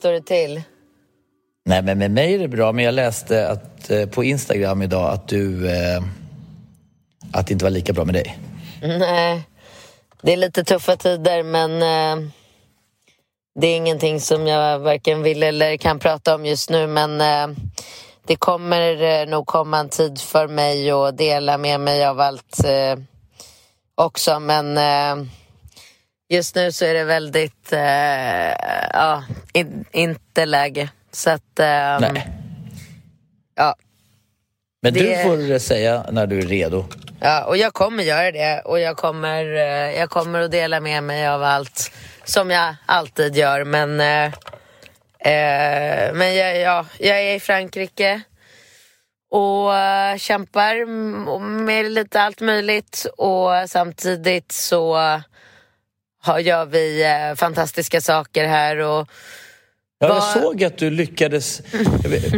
står det till? Nej men med mig är det bra, men jag läste att, eh, på Instagram idag att du... Eh, att det inte var lika bra med dig. Nej, det är lite tuffa tider men eh, det är ingenting som jag varken vill eller kan prata om just nu men eh, det kommer eh, nog komma en tid för mig att dela med mig av allt eh, också men just nu så är det väldigt, eh, ja, in, inte läge. Så att, ehm, Nej. ja. Men Det- du får säga när du är redo. Ja, och jag kommer göra det och jag kommer, eh, jag kommer att dela med mig av allt som jag alltid gör. Men, eh, eh, men jag, ja, jag är i Frankrike och eh, kämpar med lite allt möjligt och samtidigt så har, gör vi eh, fantastiska saker här. Och, Ja, jag såg att du lyckades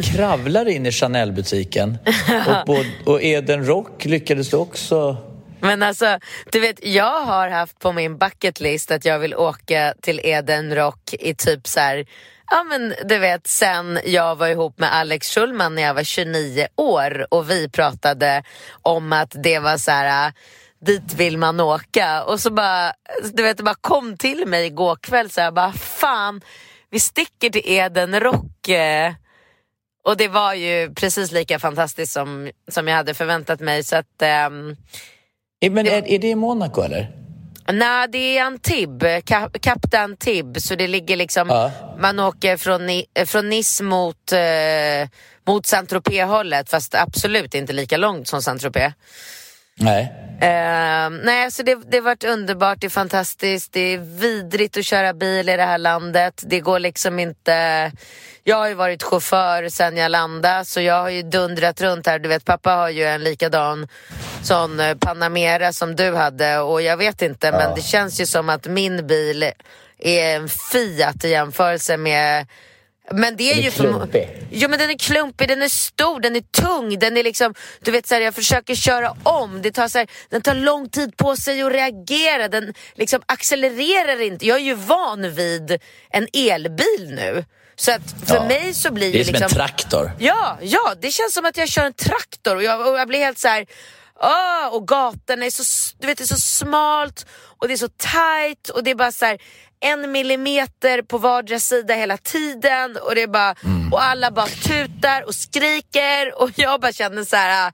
kravla dig in i Chanel-butiken. Och, på, och Eden Rock lyckades du också... Men alltså, du vet, jag har haft på min bucket list att jag vill åka till Eden Rock i typ så här, ja men du vet sen jag var ihop med Alex Schulman när jag var 29 år och vi pratade om att det var så här, dit vill man åka och så bara, du vet det bara kom till mig igår kväll så här, bara fan, vi sticker till Eden Rock och det var ju precis lika fantastiskt som, som jag hade förväntat mig så att Eh, Men är, är det i Monaco eller? Nej, det är Antibes, Kap, Kapten Antibes, så det ligger liksom, Ja. man åker från, Ni- eh, från Nice mot, eh, mot Saint-Tropez hållet, fast absolut inte lika långt som Saint-Tropez. Nej. Eh, nej, så det, det har varit underbart, det är fantastiskt, det är vidrigt att köra bil i det här landet. Det går liksom inte... Jag har ju varit chaufför sen jag landade, så jag har ju dundrat runt här. Du vet, pappa har ju en likadan sån eh, Panamera som du hade och jag vet inte, men det känns ju som att min bil är en Fiat i jämförelse med men det är Den är ju klumpig. Jo men den är klumpig, den är stor, den är tung, den är liksom, du vet så här, jag försöker köra om, det tar så här, den tar lång tid på sig att reagera, den liksom accelererar inte. Jag är ju van vid en elbil nu. Så att för Ja. mig så blir Det är ju som liksom... en traktor. Ja, ja, det känns som att jag kör en traktor och jag, och jag blir helt så här. "Åh", och gatan är så, du vet, det är så smalt och det är så tight och det är bara så här en millimeter på vardera sida hela tiden och det är bara och alla bara tutar och skriker och jag bara känner så här.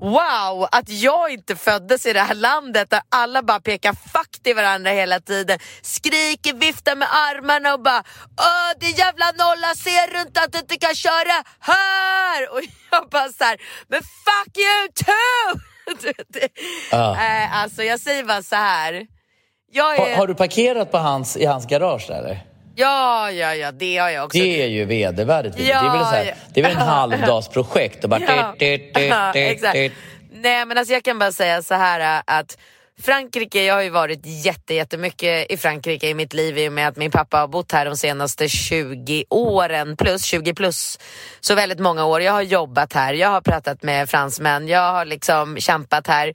Wow, att jag inte föddes i det här landet där alla bara pekar fuck till varandra hela tiden. Skriker, viftar med armarna och bara Åh din jävla nolla, ser du inte att du inte kan köra här? Och jag bara så här, men fuck you too! Eh, alltså jag säger bara så här. Jag Har, är... har du parkerat på hans, i hans garage där, eller? Ja, ja, ja, det har jag också. Det är ju vedervärdigt. det, är Ja, väl så här, ja. det är väl en halvdagsprojekt och bara... Ja. dit, Ja, dit, exakt. Nej men alltså jag kan bara säga så här äh, att Frankrike, jag har ju varit jätte, jättemycket i Frankrike i mitt liv i och med att min pappa har bott här de senaste 20 åren plus, 20 plus, så väldigt många år. Jag har jobbat här, jag har pratat med fransmän, jag har liksom kämpat här.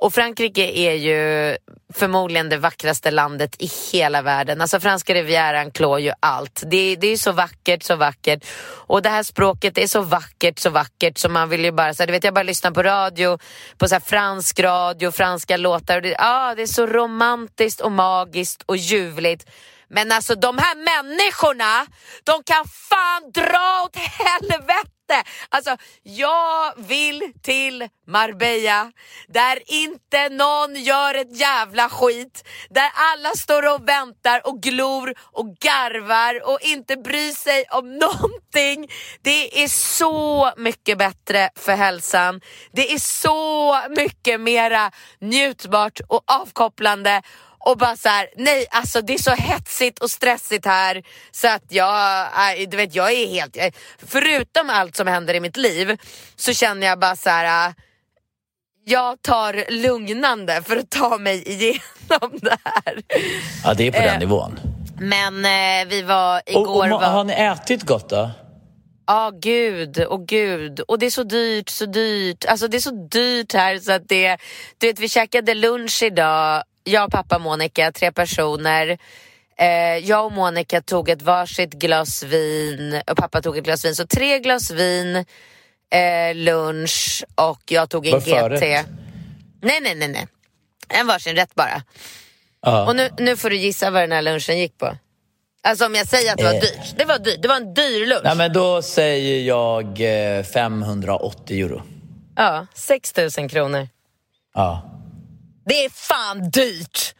Och Frankrike är ju förmodligen det vackraste landet i hela världen. Alltså franska rivieran klår ju allt. Det, det är så vackert, så vackert. Och det här språket är så vackert, så vackert så man vill ju bara, så här, du vet jag bara lyssnar på radio, på så här, fransk radio, franska låtar och det, ah, det är så romantiskt och magiskt och ljuvligt. Men alltså de här människorna, de kan fan dra åt helvete! Alltså, jag vill till Marbella där inte någon gör ett jävla skit. Där alla står och väntar och glor och garvar och inte bryr sig om någonting. Det är så mycket bättre för hälsan. Det är så mycket mera njutbart och avkopplande och bara så här, nej alltså det är så hetsigt och stressigt här så att jag, du vet jag är helt, förutom allt som händer i mitt liv så känner jag bara så här. jag tar lugnande för att ta mig igenom det här. Ja det är på den eh, nivån. Men eh, vi var igår... Och, och, har ni ätit gott då? Ja, oh, gud och gud. Och det är så dyrt, så dyrt. Alltså det är så dyrt här så att det... Du vet, vi käkade lunch idag jag, pappa, Monica, tre personer. Eh, jag och Monica tog ett varsitt glas vin och pappa tog ett glas vin. Så tre glas vin, eh, lunch och jag tog en Var GT. Förrätt? Nej, nej, nej, nej. En varsin rätt bara. Uh. Och nu, nu får du gissa vad den här lunchen gick på. Alltså om jag säger att det var eh. dyrt. Det var dyrt. Det var en dyr lunch. Nej, men då säger jag 580 eh, euro. Ja, 6 000 kronor. Ja. Det är fan dyrt!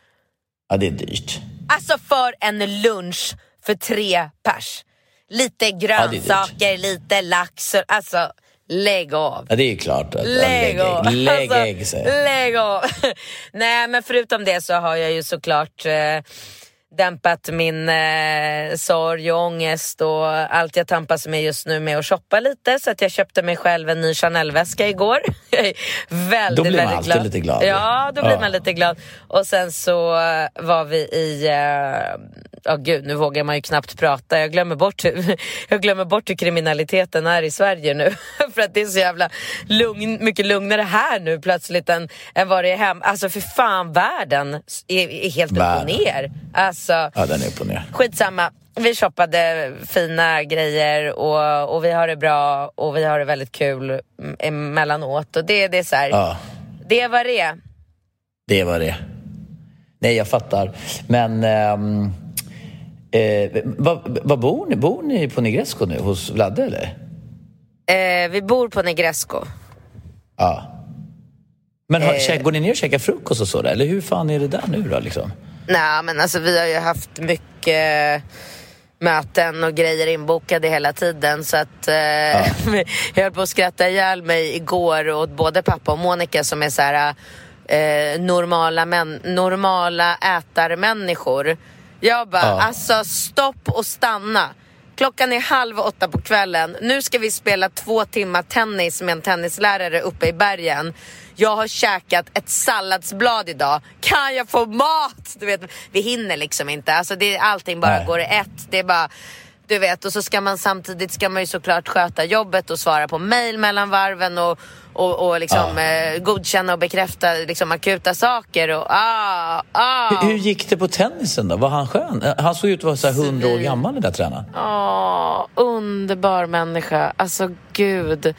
Ja, det är dyrt. Alltså för en lunch för tre pers. Lite grönsaker, ja, lite lax. Alltså, lägg av. Ja, det är ju klart. Att, lägg av. Lägg alltså, ägg, Lägg av. Nej, men förutom det så har jag ju såklart eh, dämpat min eh, sorg och ångest och allt jag tampas med just nu med att shoppa lite så att jag köpte mig själv en ny Chanel-väska igår. väldigt, då blir man väldigt alltid glad. lite glad. Ja, då blir ja. man lite glad. Och sen så var vi i eh, ja oh, gud nu vågar man ju knappt prata. Jag glömmer bort hur, jag glömmer bort hur kriminaliteten är i Sverige nu. för att det är så jävla lugn, mycket lugnare här nu plötsligt än, än vad det är hem. Alltså för fan världen är, är helt världen. upp och ner. Alltså, ja den är upp och ner. Skitsamma. Vi shoppade fina grejer och, och vi har det bra och vi har det väldigt kul emellanåt. Och det, det är så här, ja. det vad det. Det vad det. Nej, jag fattar. Men um, Eh, vad, vad bor ni? Bor ni på Negresco nu, hos Vladde eller? Eh, vi bor på Negresco. Ja. Men har, eh, går ni ner och käkar frukost och så där? Eller hur fan är det där nu då liksom? Nej men alltså vi har ju haft mycket möten och grejer inbokade hela tiden så att eh, ja. jag höll på att skratta ihjäl mig igår åt både pappa och Monica som är så här eh, normala, män, normala ätarmänniskor jag bara, ja. alltså stopp och stanna. Klockan är halv åtta på kvällen. Nu ska vi spela två timmar tennis med en tennislärare uppe i bergen. Jag har käkat ett salladsblad idag. Kan jag få mat? Du vet, vi hinner liksom inte. Alltså det, allting bara Nej. går i ett. Det är bara du vet, och så ska man samtidigt ska man ju såklart sköta jobbet och svara på mail mellan varven och, och, och liksom, eh, godkänna och bekräfta liksom, akuta saker. Och, ah, ah. Hur, hur, gick det på tennisen då? Var han skön? Han såg ut att vara så här 100 år gammal den där tränaren. Ja, underbar människa. Alltså gud.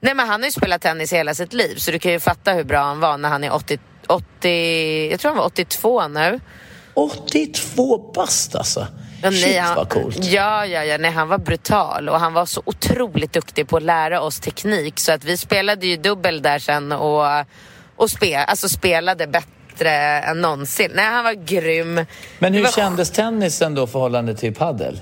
Nej men han har ju spelat tennis hela sitt liv så du kan ju fatta hur bra han var när han är 80, 80 jag tror han var 82 nu. 82 bast alltså? Ja, Shit han, vad coolt. Ja, ja, ja. Nej, han var brutal och han var så otroligt duktig på att lära oss teknik så att vi spelade ju dubbel där sen och, och spel, alltså spelade bättre än någonsin. Nej, han var grym. Men hur var... kändes tennisen då förhållande till paddel?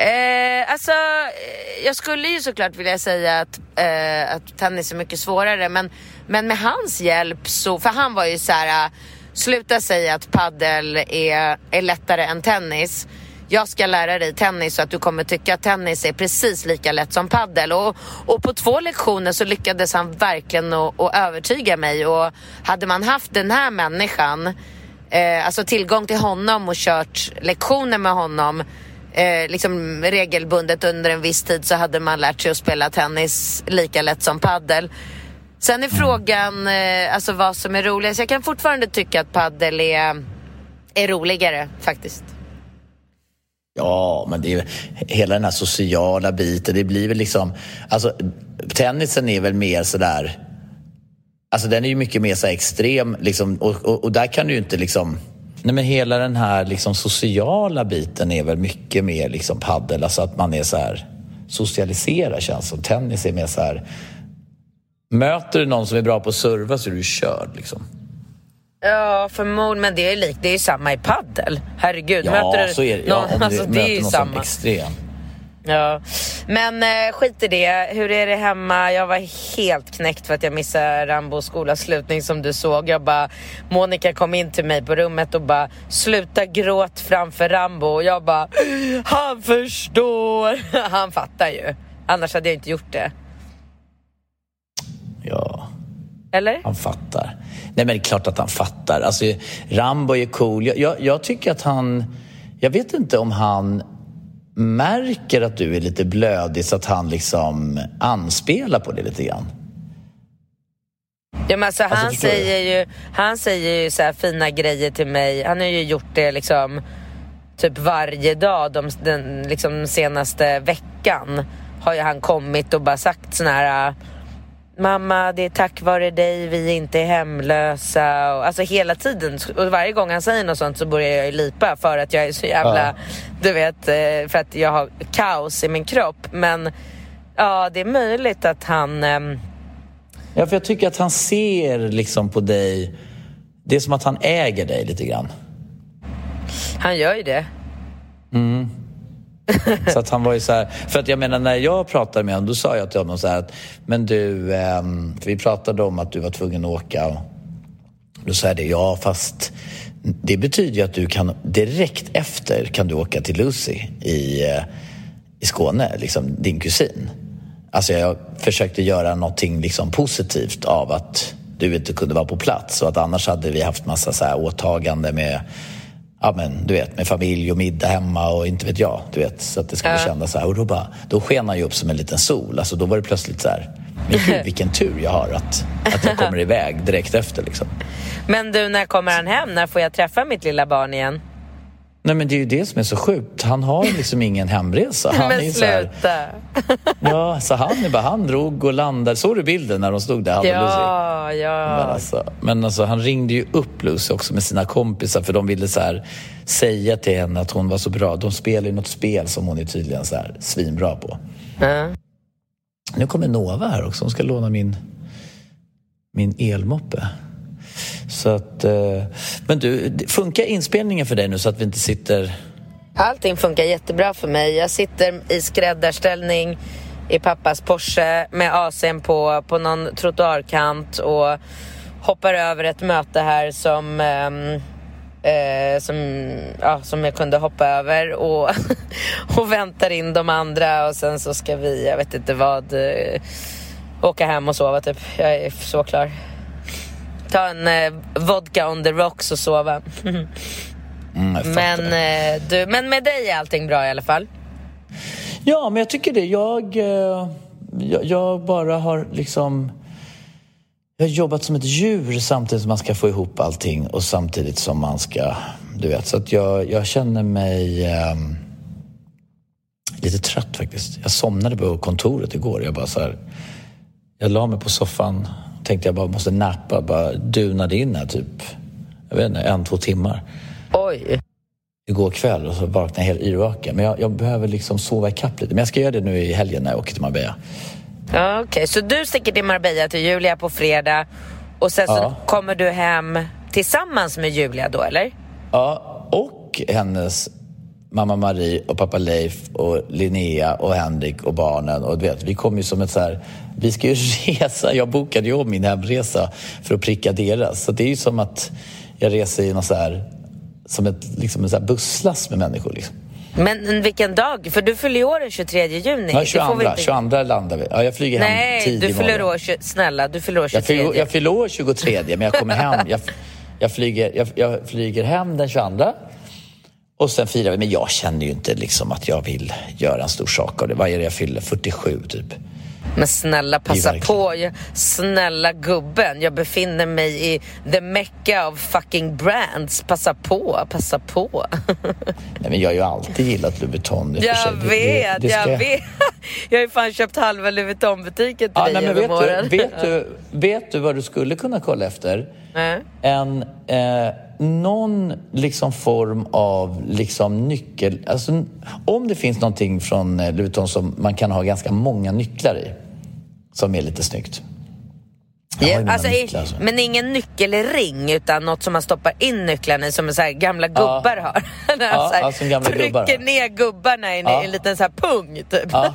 Eh, alltså, eh, jag skulle ju såklart vilja säga att, eh, att tennis är mycket svårare men, men med hans hjälp så, för han var ju så här Sluta säga att paddel är, är lättare än tennis. Jag ska lära dig tennis så att du kommer tycka att tennis är precis lika lätt som paddel. Och, och på två lektioner så lyckades han verkligen att, att övertyga mig. Och hade man haft den här människan, eh, alltså tillgång till honom och kört lektioner med honom eh, liksom regelbundet under en viss tid så hade man lärt sig att spela tennis lika lätt som paddel. Sen är frågan eh, alltså vad som är roligast. Jag kan fortfarande tycka att paddel är, är roligare faktiskt. Ja, men det är hela den här sociala biten. Det blir väl liksom... Alltså, tennisen är väl mer sådär... Alltså den är ju mycket mer så extrem liksom, och, och, och, där kan du ju inte liksom... Nej men hela den här liksom sociala biten är väl mycket mer liksom paddel, alltså att man är så här socialiserar känns som. Tennis är mer så här... Möter du någon som är bra på att serva så är du körd liksom. Ja, förmodligen. Men det är likt. Det är ju samma i paddel. Herregud. Ja, möter du så är det. Ja, om du alltså, möter det är någon samma. som extrem. Ja, men eh, skit i det. Hur är det hemma? Jag var helt knäckt för att jag missade Rambos skolavslutning som du såg. Jag bara, Monica kom in till mig på rummet och bara, sluta gråt framför Rambo. Och jag bara, han förstår. Han fattar ju. Annars hade jag inte gjort det. Ja, Eller? han fattar. Nej men det är klart att han fattar. Alltså, Rambo är cool. Jag, jag, jag tycker att han... Jag vet inte om han märker att du är lite blödig så att han liksom anspelar på det lite grann. Ja, men alltså, Alltså, han, säger ju, han säger ju så här fina grejer till mig. Han har ju gjort det liksom typ varje dag de, den liksom senaste veckan. Har ju han kommit och bara sagt sån här Mamma, det är tack vare dig vi inte är hemlösa. Och, alltså hela tiden. Och varje gång han säger något sånt så börjar jag ju lipa för att jag är så jävla, Ja. du vet, eh, för att jag har kaos i min kropp. Men ja, det är möjligt att han ehm, Ja, för jag tycker att han ser liksom på dig... Det är som att han äger dig lite grann. han gör ju det. Så att han var ju så här, för att jag menar när jag pratade med honom då sa jag till honom så här att men du, eh, vi pratade om att du var tvungen att åka och då sa jag det, ja fast det betyder ju att du kan direkt efter kan du åka till Lucy i, eh, i Skåne, liksom din kusin. Alltså jag försökte göra någonting liksom positivt av att du inte kunde vara på plats och att annars hade vi haft massa så här åtagande med ja men du vet med familj och middag hemma och inte vet jag, du vet så att det skulle Ja. kännas så här och då bara, då sken han ju upp som en liten sol, alltså då var det plötsligt så här men gud vilken tur jag har att, att jag kommer iväg direkt efter liksom. Men du, när kommer han hem? När får jag träffa mitt lilla barn igen? Nej men det är ju det som är så sjukt, han har liksom ingen hemresa. Han är Men ju så här, sluta! ja, så han är bara, han drog och landade, såg du bilden när de stod där, han och Lucy? Ja, Men ja. alltså, men alltså, han ringde ju upp Lucy också med sina kompisar för de ville så här, säga till henne att hon var så bra. De spelar ju något spel som hon är tydligen så här, svinbra på. Ja. Nu kommer Nova här också. Hon ska låna min, min elmoppe. Så att, eh, men du, funkar inspelningen för dig nu så att vi inte sitter... Allting funkar jättebra för mig. Jag sitter i skräddarställning i pappas Porsche med AC'n på, på någon trottoarkant och hoppar över ett möte här som, ehm, eh, som, ja, som jag kunde hoppa över och, och väntar in de andra och sen så ska vi, jag vet inte vad, eh, åka hem och sova typ. Jag är så klar. Ta en eh, vodka on the rocks och sova. Mm. Men, eh, du, men med dig är allting bra i alla fall? Ja, men jag tycker det. Jag, eh, jag, jag bara har liksom... Jag har jobbat som ett djur samtidigt som man ska få ihop allting och samtidigt som man ska... Du vet, så att jag, jag känner mig ehm, lite trött faktiskt. Jag somnade på kontoret igår. Jag bara så här, Jag la mig på soffan tänkte jag bara måste nappa. Bara dunade in här typ, jag vet inte, en, två timmar Oj. igår kväll och så vaknade jag helt yrvaken. Men jag, jag behöver liksom sova ikapp lite. Men jag ska göra det nu i helgen när jag åker till Marbella. Ja, Okej, så du sticker till Marbella till Julia på fredag och sen så Ja. kommer du hem tillsammans med Julia då, eller? Ja, och hennes mamma Marie och pappa Leif och Linnea och Henrik och barnen. Och du vet, vi kommer ju som ett så här... Vi ska ju resa. Jag bokade ju om min hemresa för att pricka deras. Så det är ju som att jag reser i någon så här... Som ett, liksom en så här busslast med människor. Liksom. Men vilken dag? För du fyller år den 23 juni. Ja, Det får 22, vi inte- 22 landar vi. Ja, jag flyger hem Nej, tidigt du fyller år, snälla, du fyller år Jag 23. fyller, jag fyller år 23 men jag kommer hem. Jag, jag, flyger, jag, jag flyger hem den 22 och sen firar vi. Men jag känner ju inte liksom att jag vill göra en stor sak av det. Vad är det jag fyller? 47 typ. Men snälla passa på. Jag, snälla gubben, jag befinner mig i the mecca of fucking brands. Passa på, passa på. Nej, men jag har ju alltid gillat Louis Vuitton. för sig. jag Det- det- vet, ska jag vet. Jag har ju fan köpt halva Louis Vuitton-butiken till Ja, dig nej, men vet, åren. du, vet, du, vet du vad du skulle kunna kolla efter? Nej. En, eh, någon liksom form av liksom nyckel... Alltså, om det finns någonting från eh, Vuitton som man kan ha ganska många nycklar i, som är lite snyggt. Har Ja, alltså, nycklar, alltså. Men ingen nyckelring utan något som man stoppar in nycklarna i som så här gamla gubbar har. När Ja, så här, ja, som gamla trycker gubbar har. ner gubbarna i en, Ja. en liten så här pung typ. Ja,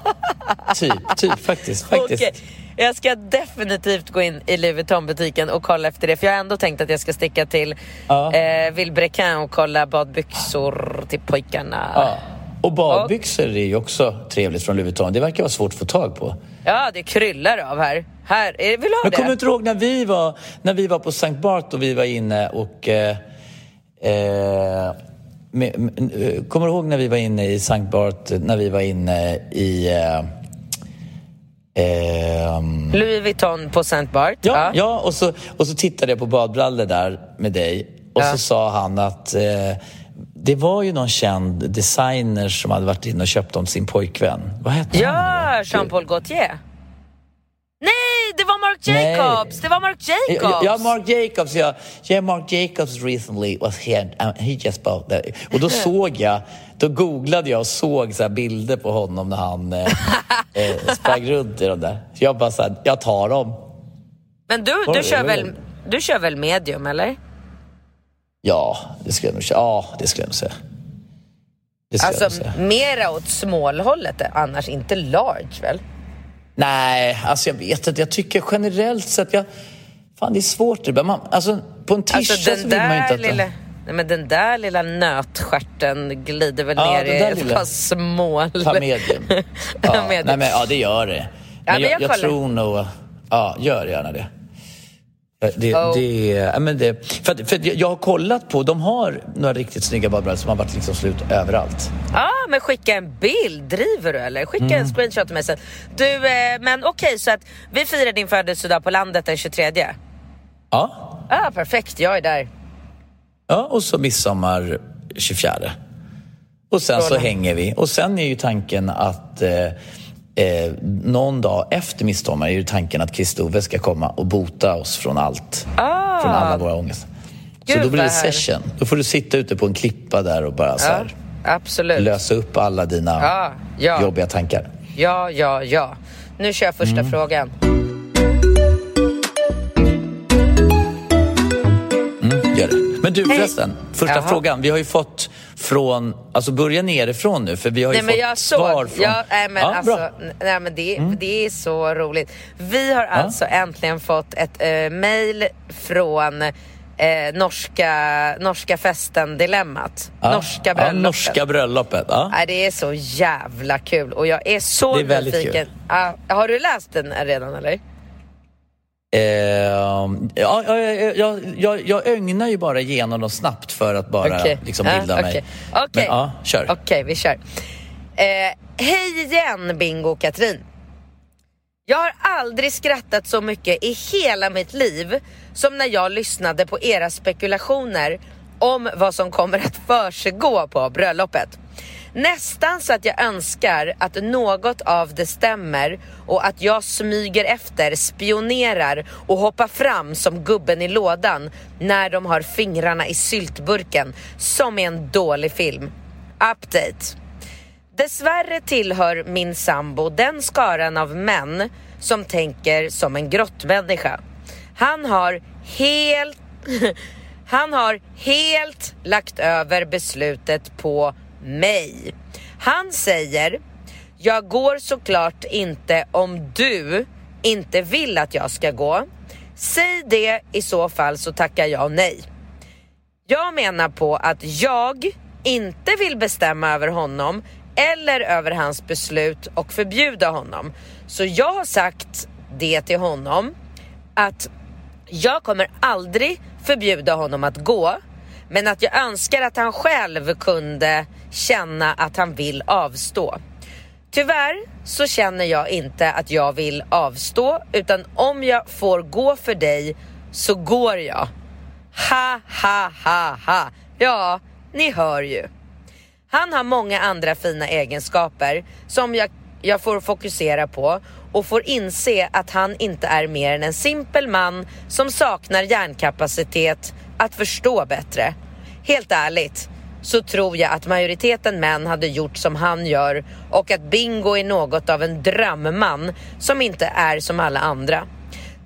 typ, typ faktiskt. faktiskt. Okej, Jag ska definitivt gå in i Louis Vuitton-butiken och kolla efter det. För jag har ändå tänkt att jag ska sticka till Ja. eh, Villebrequin och kolla badbyxor till pojkarna. Ja. Och badbyxor är ju också trevligt från Louis Vuitton. Det verkar vara svårt att få tag på. Ja, det kryllar av här. Här, är- vill ha Men kommer du inte ihåg när vi var, när vi var på Sankt Bart och vi var inne och... Eh, eh, med, med, eh, kommer du ihåg när vi var inne i Sankt Bart, när vi var inne i... Eh, ehm, Louis Vuitton på Saint Bart. ja, ja. och, så, och så tittade jag på badbrallor där med dig och Ja. så sa han att eh, det var ju någon känd designer som hade varit inne och köpt dem sin pojkvän. Vad hette han? Ja, nu då? Jean-Paul Gaultier. Nej, det var Marc Nej. Jacobs! Det var Marc Jacobs! Ja, Mark Jacobs, ja. Yeah, Mark Jacobs recently was here and he just bought that. Och då såg jag, då googlade jag och såg så bilder på honom när han eh, eh, sprang runt i de där. Så jag bara så här, jag tar dem. Men du, du, kör väl, du kör väl medium, eller? Ja, det skulle jag nog säga. Ja, det skulle jag nog säga. Det skulle jag Alltså, mera åt smålhållet annars, inte large väl? Nej, alltså jag vet inte. Jag tycker generellt sett, jag, fan det är svårt. det. Man, alltså på en tisha Alltså så den vill man ju inte att... lilla... Nej, men den där lilla nötstjärten glider väl Ja, ner den i ett par smål. Ta medium. Ja, Medium. Nej, men, ja, det gör det. Men, men jag, jag jag, tror nog... Ja, gör gärna det. Ja, Det, Oh. det, ja, men det, för för jag- har kollat på, de har några riktigt snygga badbrallor som har varit liksom slut överallt. Ja, men skicka en bild. Driver du eller? Skicka Mm. en screenshot till mig sen. Du, eh, men okej, så att vi firar din födelsedag på landet den 23. Ja, Ja, perfekt. Jag är där. Ja och så midsommar 24. Och sen så hänger vi. Och sen är ju tanken att eh, eh, någon dag efter midsommar är ju tanken att Kristove ska komma och bota oss från allt. Ah. Från alla våra ångest. Så då blir det session. Då får du sitta ute på en klippa där och bara så här, absolut. lösa upp alla dina Ja, ja. jobbiga tankar. Ja, ja, ja. Nu kör jag första Mm. frågan. Men du Hej. förresten, första Jaha. frågan. Vi har ju fått från, alltså börja nerifrån nu för vi har ju Nej, fått jag svar såg. från... Ja, nej, men ja, alltså, bra. Mm. nej, men det, det är så roligt. Vi har alltså äntligen fått ett äh, mail från eh, norska, norska festen Dilemmat. Ja. Norska Ja, bröllopet. norska bröllopet. Ja. Nej, det är så jävla kul och jag är så Det är väldigt nyfiken. Ja, har du läst den redan eller? Ehm, ja, ja, ja, ja, jag, jag ögnar ju bara igenom dem snabbt för att bara Okej. liksom bilda mig. okej. Ja, kör. Okej, vi kör. Eh, hej igen Bingo och Katrin. Jag har aldrig skrattat så mycket i hela mitt liv som när jag lyssnade på era spekulationer om vad som kommer att försiggå på bröllopet. Nästan så att jag önskar att något av det stämmer och att jag smyger efter, spionerar och hoppar fram som gubben i lådan när de har fingrarna i syltburken, som i en dålig film. Update. Dessvärre tillhör min sambo den skaran av män som tänker som en grottmänniska. Han har helt Han har helt lagt över beslutet på mig. Han säger Jag går såklart inte om du inte vill att jag ska gå. Säg det i så fall så tackar jag nej. Jag menar på att jag inte vill bestämma över honom eller över hans beslut och förbjuda honom. Så jag har sagt det till honom att jag kommer aldrig förbjuda honom att gå men att jag önskar att han själv kunde känna att han vill avstå. Tyvärr så känner jag inte att jag vill avstå utan om jag får gå för dig så går jag. Ha, ha, ha, ha. Ja, ni hör ju. Han har många andra fina egenskaper som jag, jag får fokusera på och får inse att han inte är mer än en simpel man som saknar hjärnkapacitet att förstå bättre. Helt ärligt så tror jag att majoriteten män hade gjort som han gör och att Bingo är något av en drömman som inte är som alla andra.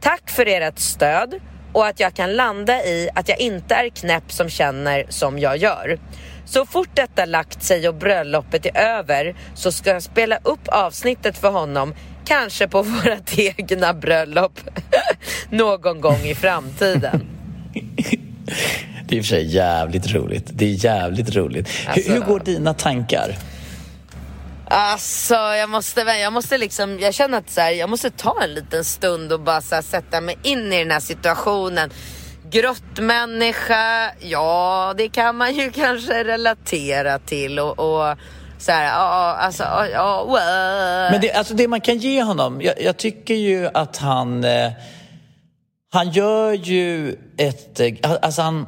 Tack för ert stöd och att jag kan landa i att jag inte är knäpp som känner som jag gör. Så fort detta lagt sig och bröllopet är över så ska jag spela upp avsnittet för honom, kanske på vårt egna bröllop någon gång i framtiden. Det är i och för sig jävligt roligt. Det är jävligt roligt. Alltså, hur, hur, går dina tankar? Alltså, jag måste, jag måste liksom, jag känner att så här, jag måste ta en liten stund och bara här, sätta mig in i den här situationen. Grottmänniska, ja det kan man ju kanske relatera till och, och så här, ja, alltså, ja, well. Men det, alltså det man kan ge honom, jag, jag tycker ju att han, eh, han gör ju ett, eh, alltså han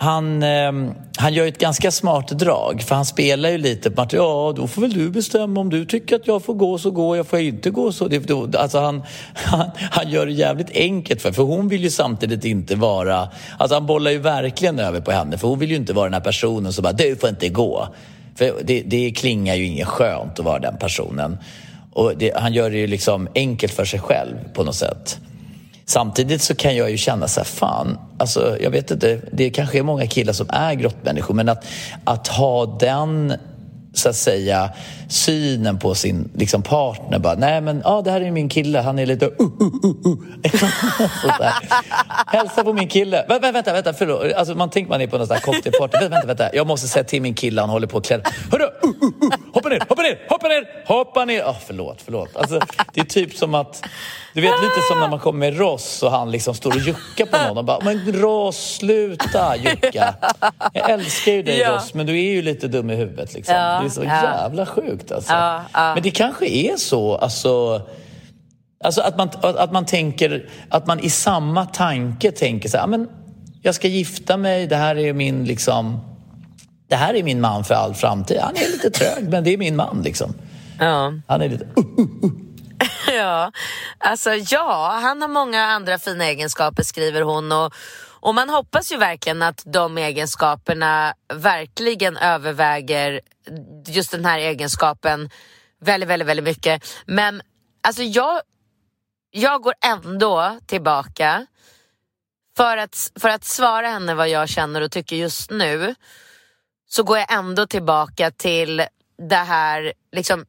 han, eh, han gör ett ganska smart drag, för han spelar ju lite på att ja, då får väl du bestämma om du tycker att jag får gå så går jag, får jag inte gå så... Det, då, alltså han, han, han gör det jävligt enkelt för för hon vill ju samtidigt inte vara... Alltså han bollar ju verkligen över på henne, för hon vill ju inte vara den här personen som bara du får inte gå. För det, det klingar ju inget skönt att vara den personen. Och det, han gör det ju liksom enkelt för sig själv på något sätt. Samtidigt så kan jag ju känna så här, fan, alltså jag vet inte, det kanske är många killar som är grottmänniskor men att, att ha den så att säga synen på sin liksom, partner. Bara, Nej men ah, det här är min kille, han är lite uh, uh, uh, uh. Hälsa på min kille. Vä vänta, vänta, vänta, förlåt. Alltså, man tänker man är på någon cocktailparty. Vänta, vänta, vänta, jag måste säga till min kille, han håller på att klä Hörru, uh, uh, uh. hoppa ner, hoppa ner, hoppa ner, hoppa ner. Oh, förlåt, förlåt. Alltså, det är typ som att du vet lite som när man kommer med Ross och han liksom står och juckar på någon och bara Men Ross, sluta jucka. Jag älskar ju dig ja. Ross men du är ju lite dum i huvudet liksom. Ja, det är så ja. jävla sjukt alltså. Ja, men det kanske är så, alltså Alltså att man, att man tänker, att man i samma tanke tänker så här, men jag ska gifta mig, det här är min liksom, det här är min man för all framtid. Han är lite trög, men det är min man liksom. Ja. Han är lite... Uh, uh, uh. ja, alltså ja, han har många andra fina egenskaper skriver hon och, och man hoppas ju verkligen att de egenskaperna verkligen överväger just den här egenskapen väldigt, väldigt, väldigt mycket. Men alltså jag, jag går ändå tillbaka för att, för att svara henne vad jag känner och tycker just nu så går jag ändå tillbaka till det här liksom,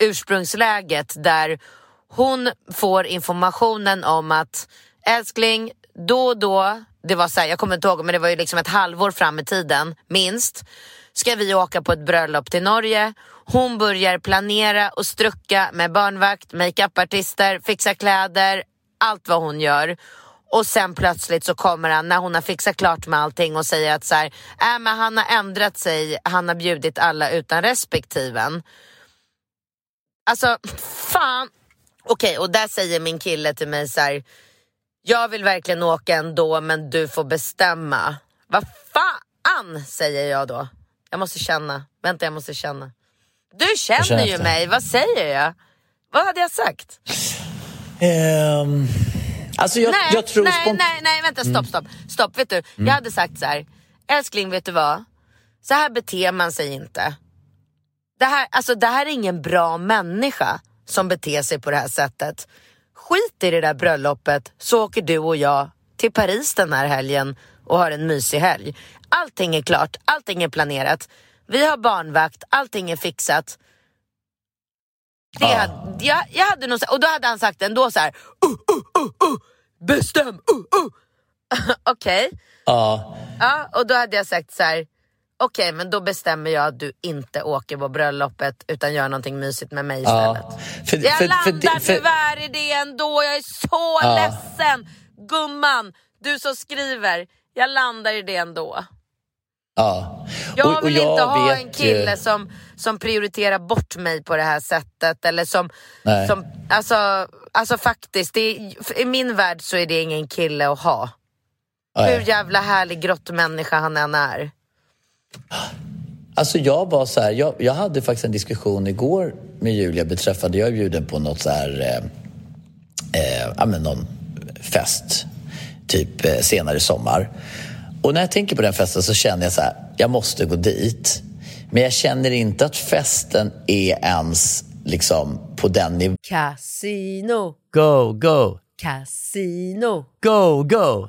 ursprungsläget där hon får informationen om att älskling, då och då, det var så här, jag kommer inte ihåg men det var ju liksom ett halvår fram i tiden minst, ska vi åka på ett bröllop till Norge. Hon börjar planera och strucka med barnvakt, makeupartister, fixa kläder, allt vad hon gör. Och sen plötsligt så kommer han när hon har fixat klart med allting och säger att så här, äh, men han har ändrat sig, han har bjudit alla utan respektiven. Alltså fan, Okej, okay, och där säger min kille till mig så här, jag vill verkligen åka ändå men du får bestämma. Vad fan säger jag då? Jag måste känna. Vänta, jag måste känna. Du känner ju mig, vad säger jag? Vad hade jag sagt? Um, alltså jag, nej, jag tror nej, nej, nej, vänta, stopp, mm. stopp. Stopp, vet du. Mm. Jag hade sagt så här, älskling vet du vad? Så här beter man sig inte. Det här, alltså, det här är ingen bra människa som beter sig på det här sättet. Skit i det där bröllopet så åker du och jag till Paris den här helgen och har en mysig helg. Allting är klart, allting är planerat. Vi har barnvakt, allting är fixat. Det ah. hade, jag, jag hade nog, och då hade han sagt ändå så här, uh, uh, uh, uh bestäm, uh, uh. Okej. Okay. Ah. Ja, och då hade jag sagt så här, okej okay, men då bestämmer jag att du inte åker på bröllopet utan gör någonting mysigt med mig istället. Ja, för, jag för, landar för, för, tyvärr i det ändå, jag är så ja. ledsen. Gumman, du som skriver, jag landar i det ändå. Ja. Jag Och- och vill inte ha en kille ju- som, som prioriterar bort mig på det här sättet. Eller som, Nej. som alltså, alltså faktiskt, det är, i min värld så är det ingen kille att ha. Nej. Hur jävla härlig grottmänniska han än är. Alltså jag var så här, jag, jag hade faktiskt en diskussion igår med Julia beträffande, jag är bjuden på något så här, eh, eh, ja men någon fest, typ eh, senare i sommar. Och när jag tänker på den festen så känner jag så här, jag måste gå dit. Men jag känner inte att festen är ens liksom på den nivån. Casino, Go, go, casino, go, go,